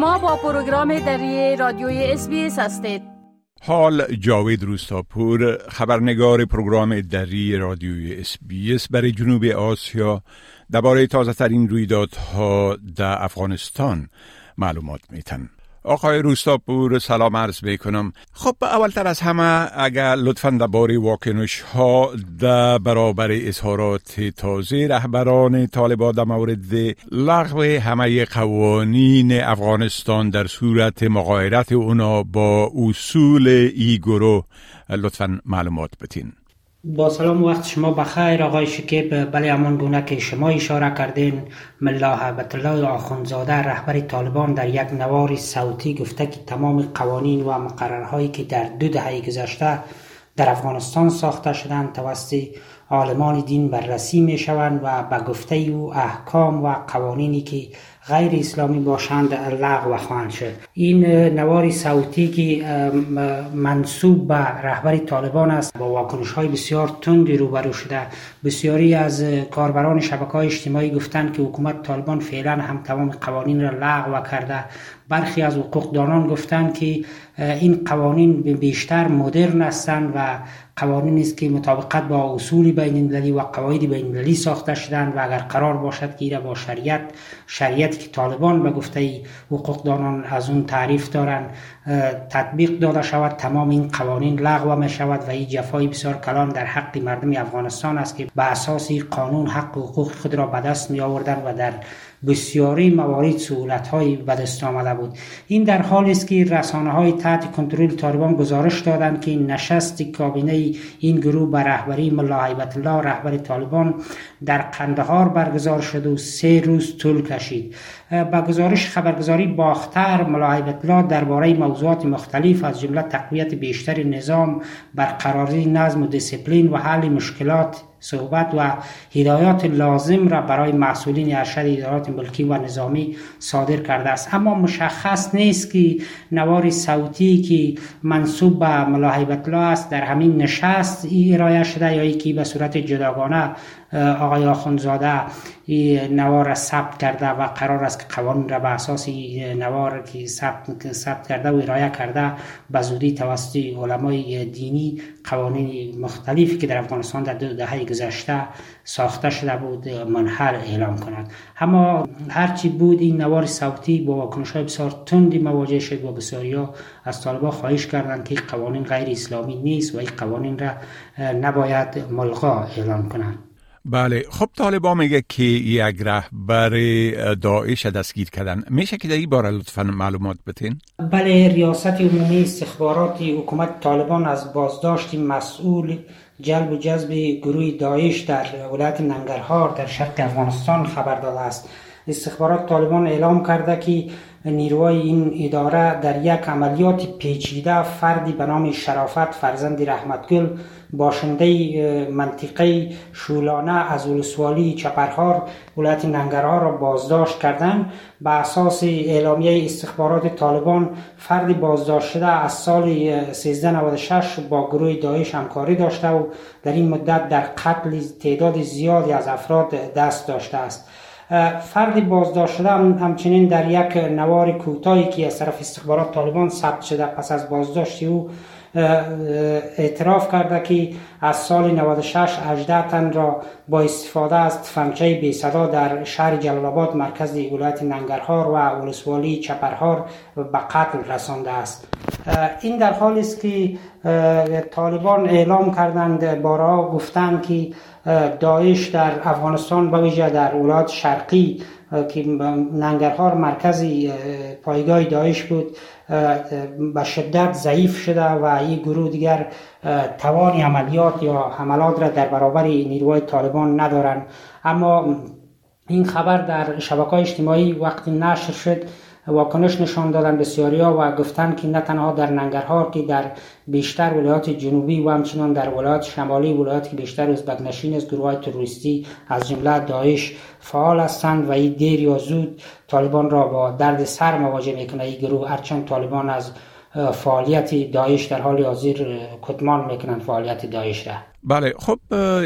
شما با پروگرام دری رادیوی SBS هستید. حال جاوید روستاپور خبرنگار پروگرام دری رادیوی اس برای جنوب آسیا درباره تازه ترین رویدادها در افغانستان معلومات میتن. آقای روستاپور سلام عرض می‌کنم. خب اولتر از همه اگر لطفا درباره واکنش ها در برابر اظهارات تازه رهبران طالبان در مورد لغو همه قوانین افغانستان در صورت مغایرت اونا با اصول ای گروه لطفا معلومات بتین. با سلام وقت شما بخیر آقای شکیب. بله همان گونه که شما اشاره کردین ملا حبت الله آخونزاده رهبر طالبان در یک نوار صوتی گفته که تمام قوانین و مقررهایی که در دو دهه گذشته در افغانستان ساخته شدند توسط عالمان دین بررسی می شوند و به گفته او احکام و قوانینی که غیر اسلامی باشند لغو خواهند شد. این نوار صوتی که منصوب به رهبر طالبان است با واکنش های بسیار تندی روبرو شده. بسیاری از کاربران شبکه های اجتماعی گفتند که حکومت طالبان فعلا هم تمام قوانین را لغو کرده برخی از حقوقدانان گفتند که این قوانین بیشتر مدرن هستند و قوانین است که مطابقت با اصول بین المللی و قواعد بین المللی ساخته شدند و اگر قرار باشد که با شریعت شریعتی که طالبان به گفته حقوقدانان از اون تعریف دارند تطبیق داده شود تمام این قوانین لغو می شود و این جفای بسیار کلان در حق مردم افغانستان است که به اساس قانون حق و حقوق خود را به دست می آوردن و در بسیاری موارد سهولت های به دست آمده بود. این در حالی است که رسانه های تحت کنترل طالبان گزارش دادند که نشست کابینه این گروه به رهبری ملا حیبت الله رهبر طالبان در قندهار برگزار شد و سه روز طول کشید. با گزارش خبرگزاری باختر ملا حیبت الله درباره موضوعات مختلف از جمله تقویت بیشتر نظام برقراری نظم و دیسپلین و حل مشکلات صحبت و هدایات لازم را برای مسئولین ارشد ادارات ملکی و نظامی صادر کرده است. اما مشخص نیست که نوار صوتی که منصوب به ملا الله است در همین نشست ارائه شده یا که به صورت جداگانه آقای آخونزاده نوار را ثبت کرده و قرار است که قوانین را به اساس نوار که ثبت کرده و ارائه کرده به زودی توسط علمای دینی قوانین مختلفی که در افغانستان در دهه گذشته ساخته شده بود منحل اعلام کند. اما هرچی بود این نوار صوتی با واکنش های بسیار تندی مواجه شد و بسیاری ها از طالبا خواهش کردند که قوانین غیر اسلامی نیست و این قوانین را نباید ملغا اعلام کنند. بله خب طالبا میگه که یک رهبر داعش دستگیر کردن. میشه که در این باره لطفا معلومات بتین بله ریاست عمومی استخبارات حکومت طالبان از بازداشت مسئول جلب و جذب گروه داعش در ولایت ننگرهار در شرق افغانستان خبر داده است. استخبارات طالبان اعلام کرده که نیروهای این اداره در یک عملیات پیچیده فردی به نام شرافت فرزند رحمتگل باشنده منطقه شولانه از ولسوالی چپرهار ولایت ننگرهار را بازداشت کردند. به اساس اعلامیه استخبارات طالبان فردی بازداشت شده از سال 1396 با گروه داعش همکاری داشته و در این مدت در قتل تعداد زیادی از افراد دست داشته است. فرد بازداشت شده همچنین در یک نوار کوتاهی که از طرف استخبارات طالبان ثبت شده پس از بازداشت او اعتراف کرده که از سال 96 18 تن را با استفاده از تفنگچه بی صدا در شهر جلال آباد مرکز ولایت ننگرهار و ولسوالی چپرهار به قتل رسانده است. این در حالی است که طالبان اعلام کردند بارها گفتند که داعش در افغانستان به ویژه در ولایت شرقی که ننگرهار مرکزی پایگاه داعش بود به شدت ضعیف شده و این گروه دیگر توان عملیات یا حملات را در برابر نیروهای طالبان ندارند. اما این خبر در شبکه اجتماعی وقتی نشر شد واکنش نشان دادن بسیاری ها و گفتن که نه تنها در ننگرهار که در بیشتر ولایات جنوبی و همچنان در ولایات شمالی ولایات که بیشتر ازبک نشین از گروه های تروریستی از جمله داعش فعال هستند و این دیر یا زود طالبان را با درد سر مواجه می‌کنه. این گروه هرچند طالبان از فعالیت داعش در حال حاضر کتمان می‌کنند فعالیت داعش را. بله خب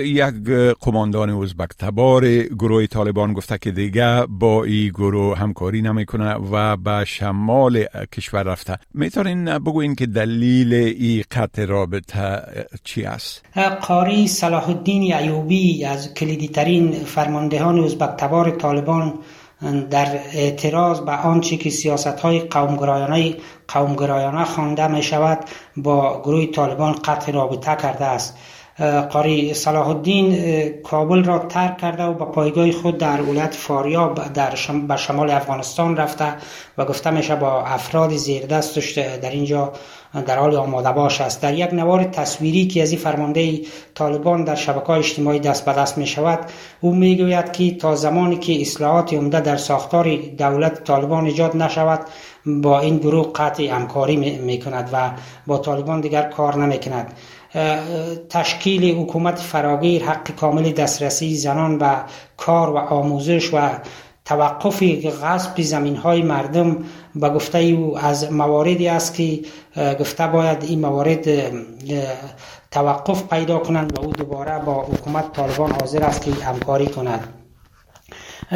یک قماندان ازبک تبار گروه طالبان گفته که دیگه با این گروه همکاری نمی‌کنه و به شمال کشور رفته می‌تونین بگوین که دلیل این قطع رابطه چی است؟ قاری صلاح الدین ایوبی از کلیدی ترین فرماندهان ازبک تبار طالبان در اعتراض به آنچه که سیاست های قومگرایانه قومگرایانه خوانده می شود با گروه طالبان قطع رابطه کرده است قاری صلاح الدین کابل را ترک کرده و به پایگاه خود در ولایت فاریاب در به شمال افغانستان رفته و گفته میشه با افراد زیر دستش در اینجا در حال آماده باش است. در یک نوار تصویری که از این فرمانده طالبان در شبکه اجتماعی دست به دست می شود او می گوید که تا زمانی که اصلاحات عمده در ساختار دولت طالبان ایجاد نشود با این گروه قطع همکاری می کند و با طالبان دیگر کار نمی کند تشکیل حکومت فراگیر حق کامل دسترسی زنان و کار و آموزش و توقف غصب زمین های مردم به گفته او از مواردی است که گفته باید این موارد توقف پیدا کنند و او دوباره با حکومت طالبان حاضر است که همکاری کند.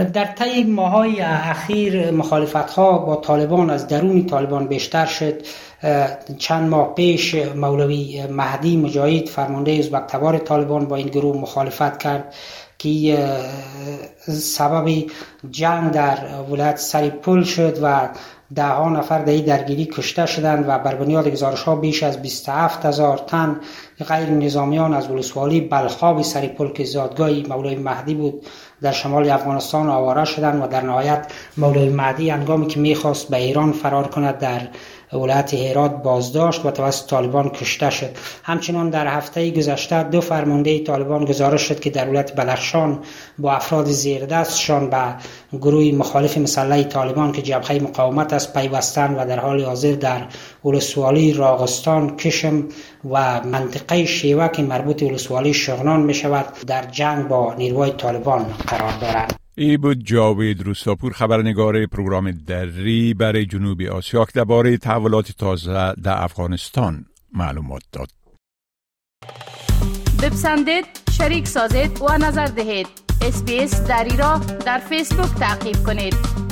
در طی ماهای اخیر مخالفت ها با طالبان از درون طالبان بیشتر شد. چند ماه پیش مولوی مهدی مجاهد فرمانده ازبک طالبان با این گروه مخالفت کرد که سبب جنگ در ولایت سریپول شد و ده ها نفر در درگیری کشته شدند و بر بنیاد گزارش ها بیش از 27 هزار تن غیر نظامیان از ولسوالی بلخاب سریپول که زادگاه مولای مهدی بود در شمال افغانستان آواره شدند و در نهایت مولای مهدی انگامی که می‌خواست به ایران فرار کند در ولایت هرات بازداشت و توسط طالبان کشته شد. همچنان در هفته گذشته دو فرمانده طالبان گزارش شد که در ولایت بلخشان با افراد زیر دستشان به گروه مخالف مسلح طالبان که جبهه مقاومت است پیوستند و در حال حاضر در ولسوالی راغستان کشم و منطقه شیوه که مربوط ولسوالی شغنان می شود در جنگ با نیروهای طالبان قرار دارند. ای بود جاوید روستاپور خبرنگار پروگرام دری برای جنوبی آسیا که درباره تحولات تازه در افغانستان معلومات داد. بپسندید، شریک سازید و نظر دهید. SBS دری را در فیسبوک تعقیب کنید.